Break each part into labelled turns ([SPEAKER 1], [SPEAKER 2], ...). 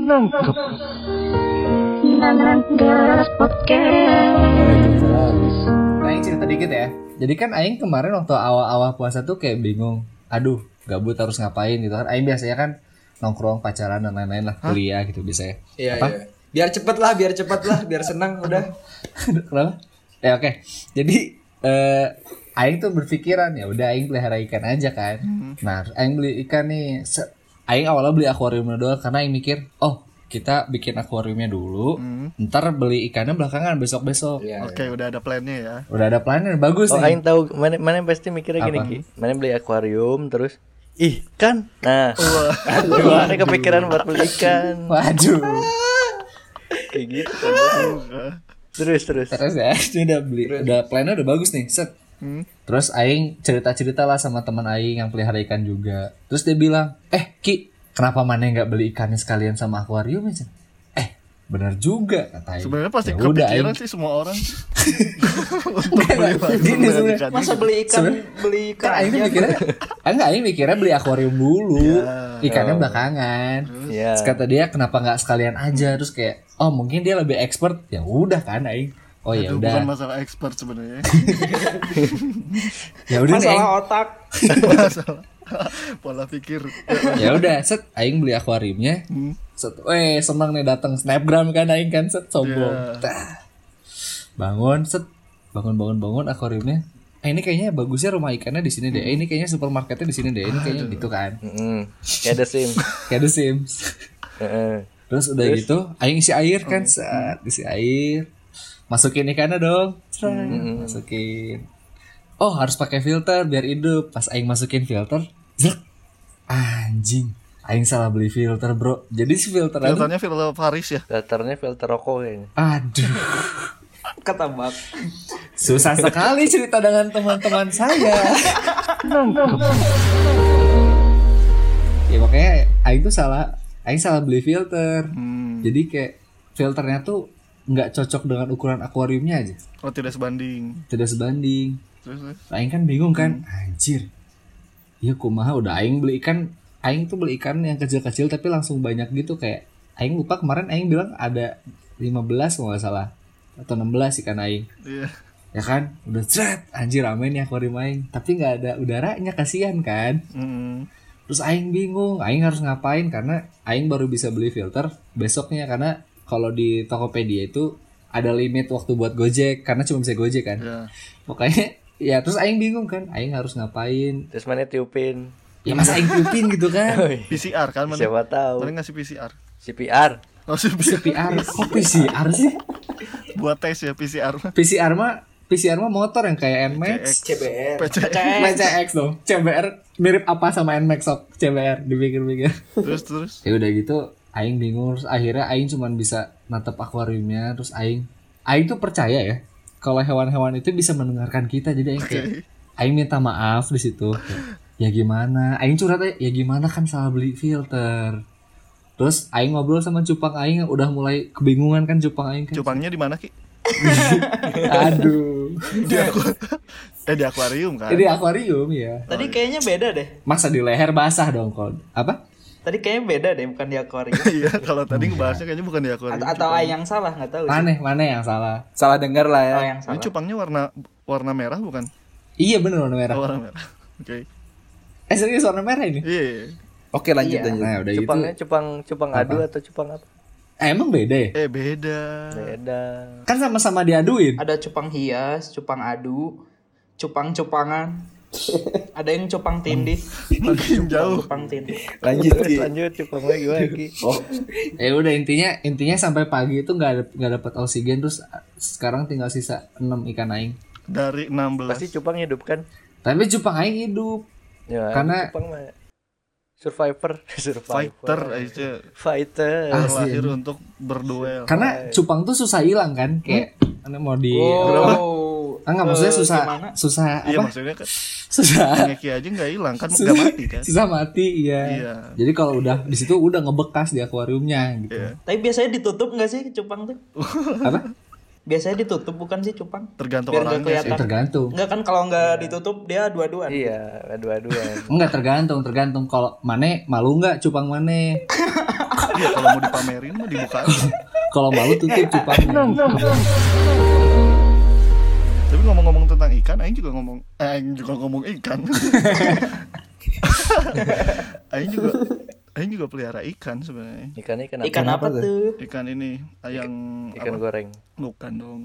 [SPEAKER 1] Nangkep.
[SPEAKER 2] Nangkep podcast.
[SPEAKER 3] Cerita dikit ya. Jadi kan Aing kemarin waktu awal-awal puasa tuh kayak bingung. Aduh, gabut harus ngapain gitu kan. Aing biasanya kan nongkrong pacaran dan lain-lain lah kuliah gitu biasanya.
[SPEAKER 4] Iya,
[SPEAKER 3] Apa?
[SPEAKER 4] iya. Biar cepet lah, biar cepet lah, biar senang udah.
[SPEAKER 3] Kenapa? Ya oke. Okay. Jadi uh, Aing tuh berpikiran ya udah Aing pelihara ikan aja kan. Nah, Aing beli ikan nih. Se- Aing awalnya beli akuariumnya doang karena Aing mikir, oh kita bikin akuariumnya dulu, ntar beli ikannya belakangan besok-besok.
[SPEAKER 4] Iya.
[SPEAKER 5] Oke, udah ada plannya ya.
[SPEAKER 3] Udah ada plannya bagus
[SPEAKER 6] Oh,
[SPEAKER 3] nih.
[SPEAKER 6] aing tahu mana mana pasti mikirnya gini? Ki. Mana beli akuarium terus ih kan. Nah, aduh, ada kepikiran buat beli ikan.
[SPEAKER 3] Waduh.
[SPEAKER 6] Kayak gitu. terus terus.
[SPEAKER 3] Terus ya, udah beli, udah plannya udah bagus nih, set. Terus Aing cerita-cerita lah sama teman Aing yang pelihara ikan juga. Terus dia bilang, eh Ki, kenapa mana nggak beli ikannya sekalian sama akuarium aja? Eh, bener juga kata Aing.
[SPEAKER 5] Sebenarnya pasti
[SPEAKER 3] Ya udah,
[SPEAKER 5] kepikiran
[SPEAKER 3] Aing.
[SPEAKER 5] sih semua orang.
[SPEAKER 3] Gini sebenarnya.
[SPEAKER 4] Masa beli ikan,
[SPEAKER 3] Sebenarnya-
[SPEAKER 4] beli ikan
[SPEAKER 3] Kan Aing mikirnya, ah, enggak Aing mikirnya beli akuarium dulu, ikannya belakangan.
[SPEAKER 6] Ya.
[SPEAKER 3] Terus kata dia kenapa nggak sekalian aja terus kayak oh mungkin dia lebih expert ya udah kan Aing oh ya udah.
[SPEAKER 5] bukan masalah expert sebenarnya.
[SPEAKER 3] ya udah nih Aing.
[SPEAKER 4] Masalah otak.
[SPEAKER 5] masalah pola pikir.
[SPEAKER 3] ya udah set. Aing beli akuariumnya. Set. Weh seneng nih datang snapgram kan aing kan set. Sombong.
[SPEAKER 5] Iya.
[SPEAKER 3] Tah. bangun set. Bangun bangun bangun akuariumnya. Eh ini kayaknya bagusnya rumah ikannya di sini deh. Eh, ini kayaknya supermarketnya di sini deh. Ini kayaknya gitu kan.
[SPEAKER 6] Mm, kayak ada sim.
[SPEAKER 3] kayak The Sims.
[SPEAKER 6] Heeh.
[SPEAKER 3] terus udah gitu aing isi air kan set. Isi air masukin ikannya dong Cerai. masukin oh harus pakai filter biar hidup pas aing masukin filter zek, anjing aing salah beli filter bro jadi si filter
[SPEAKER 5] Filternya filter Paris ya.
[SPEAKER 6] Filternya filter rokok kayaknya.
[SPEAKER 3] aduh
[SPEAKER 4] Ketebak.
[SPEAKER 3] susah sekali cerita dengan teman-teman saya ya makanya aing tuh salah aing salah beli filter
[SPEAKER 5] Hmm.
[SPEAKER 3] jadi kayak filternya tuh nggak cocok dengan ukuran akuariumnya aja.
[SPEAKER 5] Oh, tidak sebanding.
[SPEAKER 3] tidak sebanding.
[SPEAKER 5] Terus, terus.
[SPEAKER 3] Aing kan bingung kan anjir. Iya kumaha udah Aing beli ikan Aing tuh beli ikan yang kecil-kecil tapi langsung banyak gitu kayak Aing lupa kemarin Aing bilang ada 15 kalau nggak salah atau 16 ikan Aing.
[SPEAKER 5] Iya.
[SPEAKER 3] ya kan? Udah cet anjir rame nih akuarium Aing. Tapi nggak ada udaranya kasihan kan?
[SPEAKER 5] Hmm.
[SPEAKER 3] terus Aing bingung Aing harus ngapain? Karena Aing baru bisa beli filter besoknya karena kalau di Tokopedia itu ada limit waktu buat Gojek karena cuma bisa Gojek kan
[SPEAKER 5] Ya.
[SPEAKER 3] makanya ya terus Aing bingung kan Aing harus ngapain
[SPEAKER 6] Terus mana tiupin.
[SPEAKER 3] ya masa Aing tiupin gitu kan
[SPEAKER 5] PCR kan mana?
[SPEAKER 6] Siapa tahu.
[SPEAKER 5] Mana ngasih PCR?
[SPEAKER 6] CPR.
[SPEAKER 5] Oh, sih,
[SPEAKER 3] PCR kok PCR sih
[SPEAKER 5] buat tes ya PCR.
[SPEAKER 3] PCR mah PCR mah motor yang kayak NMAX
[SPEAKER 4] CBR.
[SPEAKER 5] PCX.
[SPEAKER 3] PCX dong CBR mirip apa sama NMAX sok CBR dipikir-pikir
[SPEAKER 5] Terus terus.
[SPEAKER 3] ya udah gitu Aing bingung terus akhirnya Aing cuman bisa natap akuariumnya terus Aing Aing tuh percaya ya kalau hewan-hewan itu bisa mendengarkan kita. Jadi Aing kayak Aing minta maaf di situ. Ya gimana? Aing curhat aja ya gimana kan salah beli filter. Terus Aing ngobrol sama cupang Aing yang udah mulai kebingungan kan cupang Aing kan.
[SPEAKER 5] Cupangnya di mana, Ki?
[SPEAKER 3] aduh.
[SPEAKER 5] Di aku Eh di akuarium kan.
[SPEAKER 3] ini akuarium ya
[SPEAKER 4] Tadi kayaknya beda deh.
[SPEAKER 3] masa di leher basah dong kalau apa
[SPEAKER 4] Tadi kayaknya beda deh, bukan di akuarium.
[SPEAKER 5] Iya, kalau tadi ngebahasnya kayaknya bukan di akuarium.
[SPEAKER 4] atau atau yang salah, nggak tahu. sih.
[SPEAKER 3] aneh mana yang salah
[SPEAKER 4] Salah dengar lah ya. Oh, yang
[SPEAKER 5] Ini
[SPEAKER 4] salah.
[SPEAKER 5] cupangnya warna warna merah bukan?
[SPEAKER 3] iya bener warna merah
[SPEAKER 5] Oh, warna merah. Oke.
[SPEAKER 3] eh serius warna merah ini
[SPEAKER 5] Iya. iya.
[SPEAKER 4] Oke, lanjut
[SPEAKER 3] Iya.
[SPEAKER 4] lanjut.
[SPEAKER 3] nah udah gitu
[SPEAKER 6] Cupangnya cupang cupang adu atau cupang apa?
[SPEAKER 3] Eh, emang beda ya
[SPEAKER 5] Eh beda.
[SPEAKER 6] Beda.
[SPEAKER 3] kan sama-sama diaduin
[SPEAKER 4] Ada cupang hias, cupang adu, cupang-cupangan. Ada yang cupang tindih.
[SPEAKER 5] Makin jauh.
[SPEAKER 4] Cupang tindih.
[SPEAKER 6] Lanjut lanjut cupangnya gimana Ki?
[SPEAKER 3] oh ya udah intinya intinya sampai pagi itu nggak ada- nggak dapat oksigen terus sekarang tinggal sisa 6 ikan aing
[SPEAKER 5] Dari 16.
[SPEAKER 6] Pasti cupang hidup kan?
[SPEAKER 3] tapi cupang aing hidup
[SPEAKER 6] Ya,
[SPEAKER 3] Karena-
[SPEAKER 6] cupang mah survivor, survivor.
[SPEAKER 5] fighter aja.
[SPEAKER 6] Fighter.
[SPEAKER 3] Ah,
[SPEAKER 5] Terlahir untuk berduel.
[SPEAKER 3] karena cupang tuh susah hilang kan kayak ane mau di
[SPEAKER 4] Oh.
[SPEAKER 3] Ah, nggak maksudnya
[SPEAKER 4] eh,
[SPEAKER 3] susah
[SPEAKER 4] gimana?
[SPEAKER 3] susah
[SPEAKER 5] Iya
[SPEAKER 3] apa
[SPEAKER 5] maksudnya kan
[SPEAKER 3] susah
[SPEAKER 5] ngeki aja nggak hilang kan
[SPEAKER 3] susah,
[SPEAKER 5] nggak mati kan.
[SPEAKER 3] susah mati iya.
[SPEAKER 5] Iya.
[SPEAKER 3] jadi kalau udah di situ udah ngebekas di akuariumnya gitu
[SPEAKER 5] Iya.
[SPEAKER 4] Tapi biasanya ditutup nggak sih cupang tuh?
[SPEAKER 3] apa
[SPEAKER 4] biasanya ditutup bukan sih cupang?
[SPEAKER 5] Tergantung
[SPEAKER 4] Biar
[SPEAKER 5] orangnya sih.
[SPEAKER 3] Ya,
[SPEAKER 4] kelihatan.
[SPEAKER 3] tergantung.
[SPEAKER 4] Enggak kan kalau nggak ditutup dia dua-duaan.
[SPEAKER 6] Iya, dua-duaan.
[SPEAKER 3] Enggak tergantung, tergantung kalau Mane malu nggak cupang Mane.
[SPEAKER 5] Iya kalau mau dipamerin mah dibuka.
[SPEAKER 3] Kalau malu tutup cupangnya.
[SPEAKER 5] Ngomong-ngomong tentang ikan, Aing juga ngomong, eh, Aing juga ngomong ikan. Aing juga, Aing juga pelihara ikan sebenarnya.
[SPEAKER 6] Ikannya ikan apa?
[SPEAKER 4] Ikan apa tuh?
[SPEAKER 5] Ikan ini, yang
[SPEAKER 6] Ikan
[SPEAKER 5] apa?
[SPEAKER 6] goreng.
[SPEAKER 5] Bukan dong,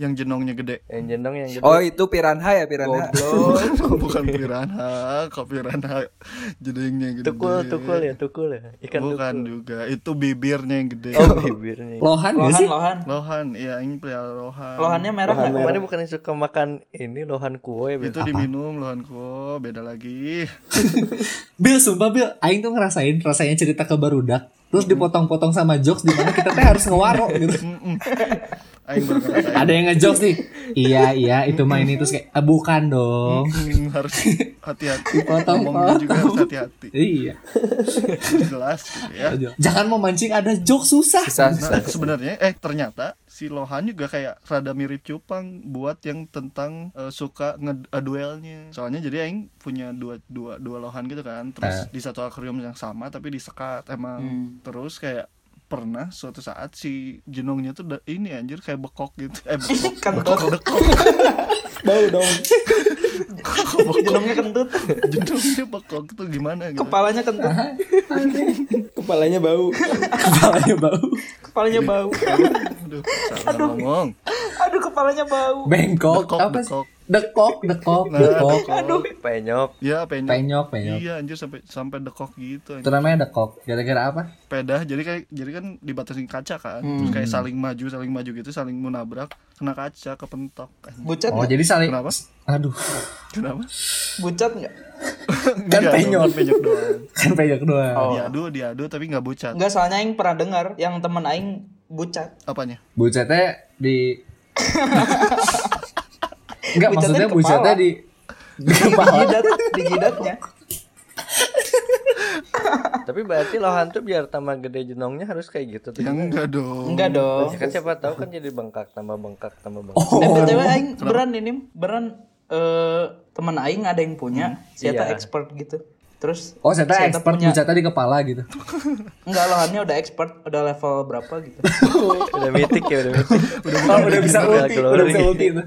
[SPEAKER 5] yang jenongnya gede.
[SPEAKER 6] Yang jendong yang gede.
[SPEAKER 7] Oh itu piranha ya piranha.
[SPEAKER 5] Goblok, bukan piranha, kok piranha jedingnya yang gede.
[SPEAKER 6] Tukul, tukul ya, tukul ya. Ikan
[SPEAKER 5] Bukan
[SPEAKER 6] tukul.
[SPEAKER 5] juga, itu bibirnya yang gede.
[SPEAKER 6] Oh, bibirnya.
[SPEAKER 3] Lohan
[SPEAKER 4] Lohan,
[SPEAKER 3] sih?
[SPEAKER 4] lohan.
[SPEAKER 5] Lohan, iya Aing pelihara lohan.
[SPEAKER 4] Lohannya merah nggak?
[SPEAKER 6] Kemarin bukan yang suka makan ini lohan kue
[SPEAKER 5] Itu diminum lohan ko, beda lagi.
[SPEAKER 3] Bil, sumpah Bil, Aing tuh ngerasain rasanya cerita ke barudak. Terus dipotong-potong sama jokes di mana kita teh harus ngewaro gitu.
[SPEAKER 5] Aing baru.
[SPEAKER 3] Ada yang ngejokes nih. Iya, iya, itu mah ini terus kayak "Ah, bukan dong.
[SPEAKER 5] Hmm, harus hati-hati. Ngomongnya juga harus hati-hati.
[SPEAKER 3] Iya.
[SPEAKER 5] Jelas gitu ya.
[SPEAKER 3] Jangan memancing ada jokes susah.
[SPEAKER 7] Susah
[SPEAKER 5] Nah,
[SPEAKER 7] susah.
[SPEAKER 5] sebenarnya eh ternyata si Lohan juga kayak rada mirip Cupang buat yang tentang eh, suka ngeduelnya. Soalnya jadi aing punya dua dua dua Lohan gitu kan. Terus di satu akuarium yang sama tapi disekat emang. Terus kayak pernah suatu saat si jenongnya tuh ini anjir kayak bekok gitu. Eh bekok.
[SPEAKER 4] Kentut.
[SPEAKER 5] bekok.
[SPEAKER 8] Bau dong.
[SPEAKER 4] Jenongnya kentut.
[SPEAKER 5] Jenongnya bekok itu gimana gitu.
[SPEAKER 4] Kepalanya kentut.
[SPEAKER 8] Kepalanya bau.
[SPEAKER 3] Kepalanya bau.
[SPEAKER 4] Kepalanya bau.
[SPEAKER 5] Aduh, salah ngomong.
[SPEAKER 4] Aduh kepalanya bau.
[SPEAKER 3] Bengkok. Apa sih?
[SPEAKER 5] Dekok.
[SPEAKER 3] Dekok, dekok,
[SPEAKER 5] Nah,
[SPEAKER 3] dekok.
[SPEAKER 5] dekok.
[SPEAKER 6] penyok.
[SPEAKER 5] Iya, penyok.
[SPEAKER 3] Penyok, penyok.
[SPEAKER 5] Iya, anjir sampai sampai dekok gitu.
[SPEAKER 3] Itu namanya dekok. Gara-gara apa?
[SPEAKER 5] Sepeda jadi kayak jadi kan dibatasin kaca kan. Terus kayak saling maju, saling maju gitu, saling menabrak, kena kaca, kepentok. Anjir.
[SPEAKER 4] Bucat
[SPEAKER 3] Oh,
[SPEAKER 4] nggak?
[SPEAKER 3] jadi saling
[SPEAKER 5] Kenapa?
[SPEAKER 3] Aduh,
[SPEAKER 5] Kenapa?
[SPEAKER 4] Bucat nggak?
[SPEAKER 3] Kan penyok.
[SPEAKER 5] bukan penyok doang.
[SPEAKER 3] kan penyok doang.
[SPEAKER 4] Oh.
[SPEAKER 5] Diadu, diadu tapi nggak bucat.
[SPEAKER 4] Enggak, soalnya Aing pernah dengar yang temen Aing bucat.
[SPEAKER 5] Apanya?
[SPEAKER 3] Bucatnya di Enggak, maksudnya
[SPEAKER 4] di
[SPEAKER 3] bucatnya
[SPEAKER 4] kepala.
[SPEAKER 3] di di.
[SPEAKER 4] Jidat, di jidatnya.
[SPEAKER 6] Tapi berarti lohan tuh biar tambah gede jenongnya harus kayak gitu tuh.
[SPEAKER 5] Ya enggak dong.
[SPEAKER 4] Enggak dong.
[SPEAKER 6] Ya kan siapa tahu kan jadi bengkak tambah bengkak tambah bengkak.
[SPEAKER 3] Oh.
[SPEAKER 4] Eh, BTW Aing beran ini, beran eh teman Aing ada yang punya, saya
[SPEAKER 6] Iya.
[SPEAKER 4] expert gitu. Terus
[SPEAKER 3] Oh, saya
[SPEAKER 4] Saya
[SPEAKER 3] expert
[SPEAKER 4] punya-
[SPEAKER 3] bucatnya di kepala gitu.
[SPEAKER 4] enggak lohannya udah expert, udah level berapa gitu.
[SPEAKER 6] udah mitik ya udah mitik.
[SPEAKER 3] Oh, udah bisa
[SPEAKER 6] Udah
[SPEAKER 3] ulti, udah bisa ulti itu.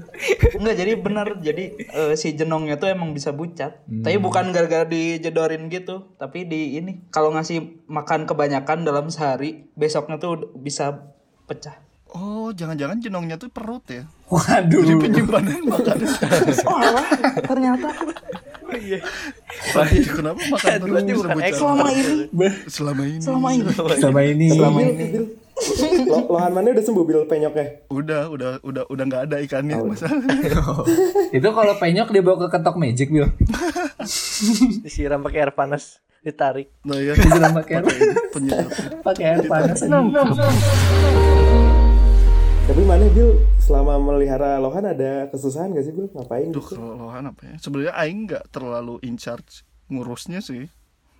[SPEAKER 4] Enggak, jadi bener jadi eh, si jenongnya tuh emang bisa bucat.
[SPEAKER 3] Hmm.
[SPEAKER 4] Tapi bukan gara-gara dijedorin gitu, tapi di ini kalau ngasih makan kebanyakan dalam sehari, besoknya tuh bisa pecah.
[SPEAKER 5] Oh, jangan-jangan jenongnya tuh perut ya.
[SPEAKER 3] Waduh.
[SPEAKER 5] Jadi penyimpanan makanan.
[SPEAKER 4] Oh, alah,
[SPEAKER 5] Tapi kenapa makan terus
[SPEAKER 6] bukan
[SPEAKER 4] selama ini,
[SPEAKER 5] Selama ini.
[SPEAKER 4] selama ini.
[SPEAKER 3] Sama ini.
[SPEAKER 4] Selama ini.
[SPEAKER 8] Lo- Lohan mana udah sembuh bil penyoknya?
[SPEAKER 5] Udah, udah, udah, udah nggak ada ikannya masalah.
[SPEAKER 3] itu kalau penyok dibawa ke ketok magic, Bil.
[SPEAKER 6] Disiram pakai air panas, ditarik.
[SPEAKER 5] Nah ya,
[SPEAKER 3] Disiram pakai air,
[SPEAKER 5] penyedap.
[SPEAKER 3] pakai air panas.
[SPEAKER 8] Tapi mana bil selama melihara lohan ada kesusahan gak sih bil? Ngapain
[SPEAKER 5] Duh,
[SPEAKER 8] gitu?
[SPEAKER 5] kalau lohan apa ya? Sebenarnya aing nggak terlalu in charge ngurusnya sih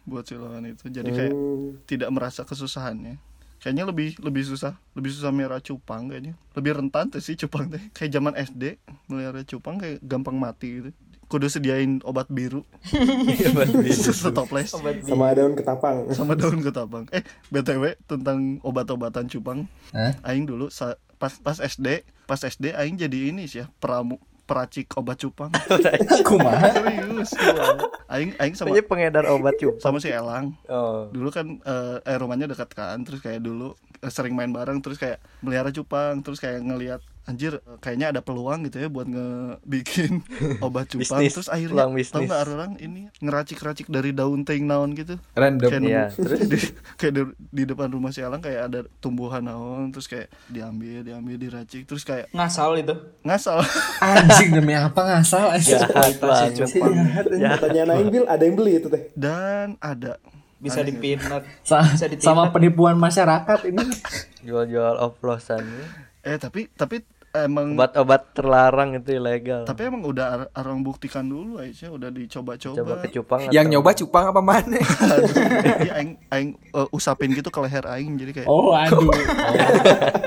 [SPEAKER 5] buat si lohan itu. Jadi kayak
[SPEAKER 8] Hmm.
[SPEAKER 5] tidak merasa kesusahannya. Kayaknya lebih lebih susah, lebih susah merah cupang kayaknya. Lebih rentan tuh sih cupang teh. Kayak zaman SD melihara cupang kayak gampang mati gitu. Kudu sediain obat biru. Stoples
[SPEAKER 8] Sama daun ketapang.
[SPEAKER 5] sama daun ketapang. Eh, BTW tentang obat-obatan cupang.
[SPEAKER 3] Hah?
[SPEAKER 5] Aing dulu sa- pas pas SD, pas SD aing jadi ini sih ya, pramu peracik obat cupang.
[SPEAKER 3] Kumaha?
[SPEAKER 5] Serius. aing aing sama
[SPEAKER 6] pengedar obat cup.
[SPEAKER 5] sama si Elang.
[SPEAKER 6] Oh.
[SPEAKER 5] Dulu kan eh, eh, rumahnya dekat kan, terus kayak dulu sering main bareng terus kayak melihara cupang, terus kayak ngelihat anjir eh, kayaknya ada peluang gitu ya buat ngebikin obat cupang
[SPEAKER 6] Bisnis,
[SPEAKER 5] terus akhirnya tau nggak orang ini ngeracik-racik dari daun ting naon gitu
[SPEAKER 3] Random.
[SPEAKER 5] kayak nemu-
[SPEAKER 6] terus?
[SPEAKER 5] di, kayak di, di depan rumah si Alang kayak ada tumbuhan naon terus kayak diambil diambil diracik terus kayak
[SPEAKER 4] Ngasal itu.
[SPEAKER 5] ngasal
[SPEAKER 3] Anjing demi apa ngasal?
[SPEAKER 6] Jahat banget. Jahat.
[SPEAKER 8] Tanya Naing bil ada yang beli itu teh.
[SPEAKER 5] dan ada
[SPEAKER 4] Bisa dipinat.
[SPEAKER 3] Sa-
[SPEAKER 4] Bisa ditindak.
[SPEAKER 3] sama penipuan masyarakat ini.
[SPEAKER 6] Jual-jual oplosan.
[SPEAKER 5] eh tapi tapi emang
[SPEAKER 6] Obat-obat terlarang itu ilegal.
[SPEAKER 5] tapi emang udah ar- orang buktikan dulu Aisyah udah dicoba-coba
[SPEAKER 6] Coba ke cupang
[SPEAKER 7] Yang nyoba cupang apa mana?
[SPEAKER 5] Jadi aing aing eh, usapin gitu ke leher aing jadi kayak
[SPEAKER 3] Oh, aduh. Oh,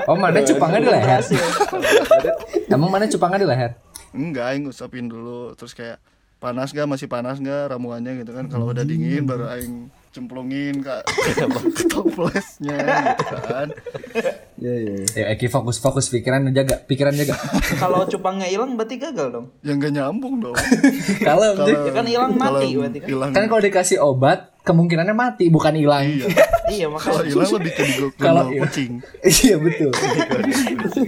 [SPEAKER 3] oh mana cupangnya di leher? Emang mana cupangnya di leher?
[SPEAKER 5] enggak aing usapin dulu terus kayak panas gak masih panas gak ramuannya gitu kan kalau udah dingin baru aing cemplungin ke ke toplesnya gitu kan
[SPEAKER 7] Iya iya.
[SPEAKER 3] Ya, Eki fokus fokus pikiran jaga, pikiran jaga.
[SPEAKER 4] Kalau cupangnya hilang berarti gagal dong.
[SPEAKER 5] yang gak nyambung dong
[SPEAKER 3] Kalau
[SPEAKER 4] Ya kan hilang
[SPEAKER 5] kalau
[SPEAKER 4] mati berarti kan.
[SPEAKER 5] hilang
[SPEAKER 3] kan kalau dikasih obat kemungkinannya mati bukan hilang.
[SPEAKER 5] iya
[SPEAKER 4] Iya
[SPEAKER 5] kalau
[SPEAKER 4] makanya.
[SPEAKER 5] hilang lebih ke
[SPEAKER 3] Kalau
[SPEAKER 5] kalau kucing
[SPEAKER 3] Iya betul.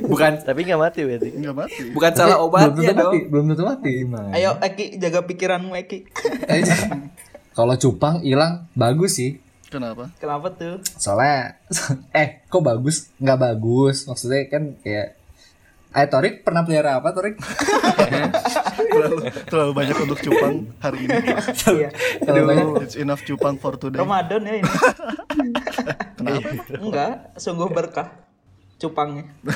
[SPEAKER 7] Bukan
[SPEAKER 6] Tapi nggak mati berarti.
[SPEAKER 5] nggak mati
[SPEAKER 7] bukan salah
[SPEAKER 3] belum
[SPEAKER 7] obatnya
[SPEAKER 3] tentu
[SPEAKER 7] dong.
[SPEAKER 3] mati, belum tentu mati.
[SPEAKER 4] Ayo Eki jaga pikiranmu Eki.
[SPEAKER 3] Kalau cupang hilang bagus sih.
[SPEAKER 5] kenapa
[SPEAKER 4] Kenapa tuh?
[SPEAKER 3] Soalnya eh kok bagus? Nggak bagus. Maksudnya kan kayak Eh Torik pernah pelihara apa Torik?
[SPEAKER 5] terlalu, terlalu banyak untuk cupang hari ini
[SPEAKER 4] Iya.
[SPEAKER 3] Kalau banyak
[SPEAKER 5] it's enough cupang for today
[SPEAKER 4] Ramadan ya ini.
[SPEAKER 5] kenapa
[SPEAKER 4] Enggak, sungguh berkah cupangnya.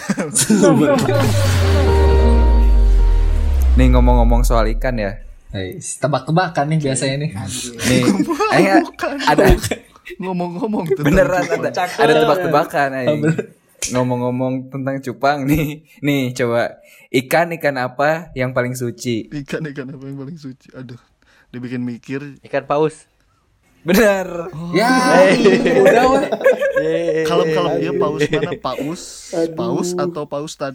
[SPEAKER 7] Nih ngomong-ngomong soal ikan ya.
[SPEAKER 3] Eh, tebak-tebakan nih biasanya nih.
[SPEAKER 7] Nih, eh, ada
[SPEAKER 5] ngomong-ngomong tentang
[SPEAKER 7] beneran ada ada tebak-tebakan aing. Ngomong-ngomong tentang cupang nih. Nih coba. Ikan ikan apa yang paling suci?
[SPEAKER 5] ikan ikan apa yang paling suci? Aduh dibikin mikir.
[SPEAKER 6] Ikan paus.
[SPEAKER 7] Bener.
[SPEAKER 3] Ya, udah
[SPEAKER 5] kalau kalau dia paus mana? Paus? Paus atau paus tad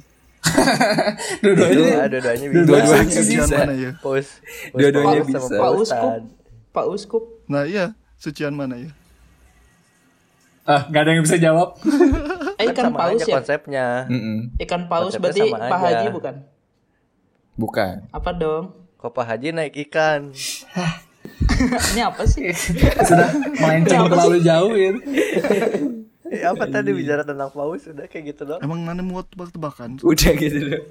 [SPEAKER 3] Dua-duanya
[SPEAKER 6] Dua-duanya bisa.
[SPEAKER 7] Dua-duanya bisa.
[SPEAKER 5] mana ya
[SPEAKER 6] Paus.
[SPEAKER 7] Dua-duanya bisa.
[SPEAKER 6] Paus
[SPEAKER 4] Pak Uskup. Pak Uskup.
[SPEAKER 5] nah iya sucian mana ya
[SPEAKER 3] Ah, gak ada yang bisa jawab.
[SPEAKER 4] Eh,
[SPEAKER 6] Kan
[SPEAKER 4] ikan
[SPEAKER 6] sama
[SPEAKER 4] paus
[SPEAKER 6] aja
[SPEAKER 4] ya?
[SPEAKER 6] konsepnya.
[SPEAKER 7] Mm-mm.
[SPEAKER 4] Ikan paus
[SPEAKER 6] Konsepnya
[SPEAKER 4] berarti Pak. Haji bukan?
[SPEAKER 7] Bukan.
[SPEAKER 4] Apa dong?
[SPEAKER 6] Kok Pak Haji naik ikan?
[SPEAKER 4] Ini apa sih?
[SPEAKER 3] Sudah melenceng terlalu jauh ya.
[SPEAKER 6] Eh, apa tadi bicara tentang paus? Udah kayak gitu dong.
[SPEAKER 5] emang mana muat tebak-tebakan
[SPEAKER 7] Udah gitu dong.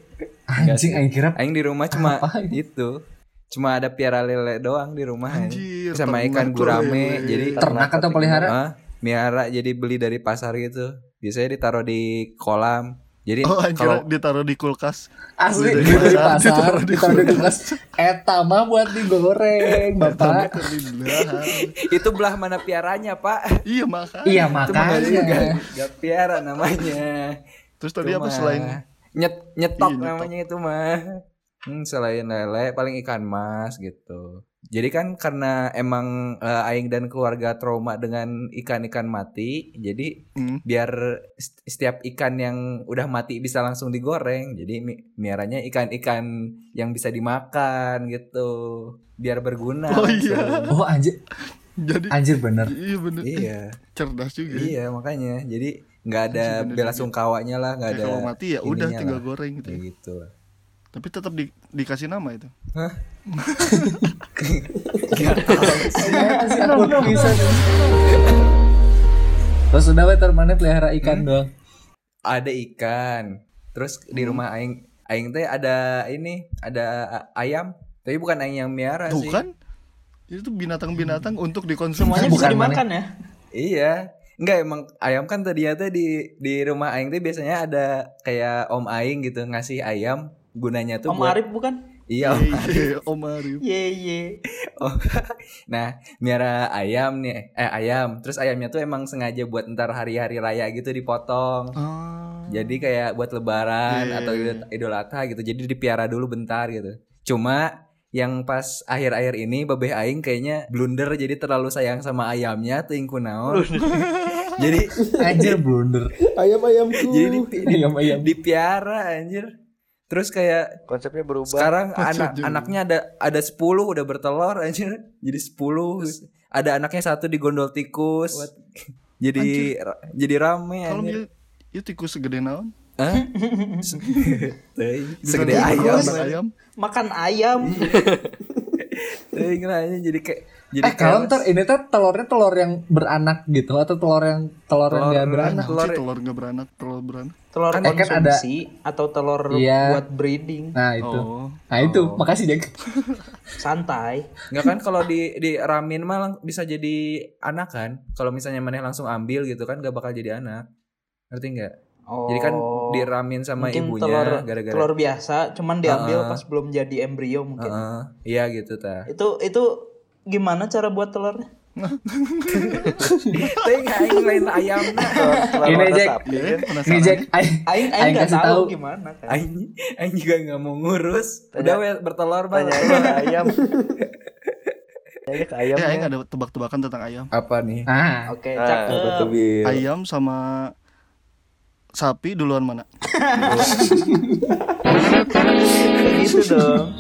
[SPEAKER 3] Anjing aing kira
[SPEAKER 7] Aing di rumah cuma itu. Cuma ada piara lele doang di rumah.
[SPEAKER 5] Anjir,
[SPEAKER 7] sama
[SPEAKER 5] ternak
[SPEAKER 7] ikan gurame
[SPEAKER 5] lele.
[SPEAKER 7] jadi
[SPEAKER 3] ternak atau pelihara?
[SPEAKER 7] Miara jadi beli dari pasar gitu. Biasanya ditaruh di kolam. Jadi
[SPEAKER 5] oh
[SPEAKER 7] kalau
[SPEAKER 5] ditaruh di kulkas
[SPEAKER 3] Asli dari
[SPEAKER 5] pasar,
[SPEAKER 3] pasar,
[SPEAKER 5] ditaruh di
[SPEAKER 3] ditaruh di kulkas. Eta mah buat digoreng, Bapak.
[SPEAKER 5] Ke belahan.
[SPEAKER 7] itu belah mana piaranya, Pak?
[SPEAKER 5] iya makanya
[SPEAKER 3] Iya
[SPEAKER 7] Itu mah nggak juga.
[SPEAKER 3] makanya.
[SPEAKER 7] Nggak piara namanya.
[SPEAKER 5] terus tadi
[SPEAKER 7] Itu
[SPEAKER 5] apa selain
[SPEAKER 7] nyet nyetok
[SPEAKER 5] Iya, nyetok.
[SPEAKER 7] namanya itu mah. Hmm, selain lele paling ikan mas gitu. Jadi kan karena emang eh, aing dan keluarga trauma dengan ikan-ikan mati, jadi
[SPEAKER 5] Hmm.
[SPEAKER 7] biar setiap ikan yang udah mati bisa langsung digoreng. Jadi mi- miaranya ikan-ikan yang bisa dimakan gitu. Biar berguna.
[SPEAKER 5] Oh iya.
[SPEAKER 7] langsung.
[SPEAKER 3] Oh anjir,
[SPEAKER 5] jadi
[SPEAKER 3] anjir bener.
[SPEAKER 5] iya bener
[SPEAKER 7] Iya.
[SPEAKER 5] cerdas juga ya.
[SPEAKER 7] Iya makanya jadi nggak ada bela sungkawanya lah nggak ada
[SPEAKER 5] kalau mati ya udah tinggal
[SPEAKER 7] lah.
[SPEAKER 5] goreng gitu
[SPEAKER 7] Kayak gitu lah.
[SPEAKER 5] Tapi tetap di- dikasih nama itu.
[SPEAKER 3] Terus udah we ter mana pelihara ikan doang.
[SPEAKER 7] ada ikan. Terus di
[SPEAKER 5] Hmm.
[SPEAKER 7] rumah aing aing teh ada ini ada ayam. Tapi bukan aing yang miara
[SPEAKER 5] tuh
[SPEAKER 7] sih.
[SPEAKER 5] kan? Itu binatang-binatang untuk dikonsumsi.
[SPEAKER 4] Semuanya bisa
[SPEAKER 3] Bukan
[SPEAKER 4] dimakan ya?
[SPEAKER 7] iya. Enggak emang ayam kan tadinya teh di di rumah aing teh biasanya ada kayak om aing gitu ngasih ayam gunanya tuh
[SPEAKER 4] Om
[SPEAKER 7] buat
[SPEAKER 4] Arif bukan?
[SPEAKER 7] iya Om
[SPEAKER 5] Iya, Om Arif
[SPEAKER 4] Ye ye.
[SPEAKER 7] Oh, nah, miara ayam nih, eh ayam. Terus ayamnya tuh emang sengaja buat ntar hari-hari raya gitu dipotong.
[SPEAKER 5] Ah.
[SPEAKER 7] Jadi kayak buat lebaran
[SPEAKER 5] Iya, iya,
[SPEAKER 7] atau
[SPEAKER 5] iya.
[SPEAKER 7] idul, idul adha gitu. Jadi dipiara dulu bentar gitu. Cuma yang pas akhir-akhir ini babeh aing kayaknya blunder jadi terlalu sayang sama ayamnya tuh ingku naon. jadi
[SPEAKER 3] Anjir blunder.
[SPEAKER 8] Ayam-ayamku.
[SPEAKER 7] jadi di, di-
[SPEAKER 3] Ayam ayam.
[SPEAKER 7] dipiara anjir. Terus kayak
[SPEAKER 6] Konsepnya berubah.
[SPEAKER 7] sekarang
[SPEAKER 5] Konsep
[SPEAKER 7] anak
[SPEAKER 5] juga.
[SPEAKER 7] anaknya ada ada 10 udah bertelur anjir. Jadi 10. Ada anaknya satu digondol tikus. jadi ra- jadi rame
[SPEAKER 5] kalau dia itu tikus segede naon
[SPEAKER 7] Hah? Segede ayam.
[SPEAKER 5] ayam
[SPEAKER 4] Makan ayam.
[SPEAKER 7] Anjir. jadi kayak jadi
[SPEAKER 3] Eh kalau ntar ini tuh telurnya telur yang beranak gitu atau telur yang telur, yang
[SPEAKER 7] Telur-
[SPEAKER 3] gak beranak?
[SPEAKER 7] telur-
[SPEAKER 5] telur telur nggak beranak telur beranak
[SPEAKER 4] Telur
[SPEAKER 3] Kan- kan ada-
[SPEAKER 4] konsumsi atau telur
[SPEAKER 3] Iya.
[SPEAKER 4] buat breeding.
[SPEAKER 3] Nah itu.
[SPEAKER 5] oh
[SPEAKER 3] Nah itu, makasih Jack.
[SPEAKER 4] Santai.
[SPEAKER 7] Enggak kan kalau di di ramin mah bisa jadi anak kan? Kalau misalnya maneh langsung ambil gitu kan gak bakal jadi anak. Ngerti nggak?
[SPEAKER 4] Oh.
[SPEAKER 7] Jadi kan diramin sama
[SPEAKER 4] mungkin
[SPEAKER 7] ibunya
[SPEAKER 4] telur
[SPEAKER 7] gara-gara
[SPEAKER 4] telur biasa cuman diambil
[SPEAKER 7] Heeh.
[SPEAKER 4] pas belum jadi embrio mungkin.
[SPEAKER 7] Heeh, iya gitu ta.
[SPEAKER 4] Itu itu gimana cara buat telurnya?
[SPEAKER 7] Teh aing lain ayam
[SPEAKER 6] Telur
[SPEAKER 3] Ini, Jack.
[SPEAKER 6] sapi.
[SPEAKER 3] Ini Jack, aing,
[SPEAKER 4] Aing nggak tahu gimana.
[SPEAKER 7] Aing aing juga nggak mau ngurus. Udah we, bertelur bang.
[SPEAKER 6] Tanya aja ke ayam. Tanya aja ke ayam.
[SPEAKER 5] Eh, aing
[SPEAKER 6] ya.
[SPEAKER 5] ada tebak-tebakan tentang ayam.
[SPEAKER 7] Apa nih?
[SPEAKER 3] ah,
[SPEAKER 4] Oke,
[SPEAKER 6] Ah,
[SPEAKER 4] cakep.
[SPEAKER 5] Ayam sama sapi duluan mana?
[SPEAKER 4] Gitu dong.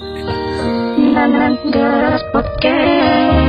[SPEAKER 2] Nanandas Podcast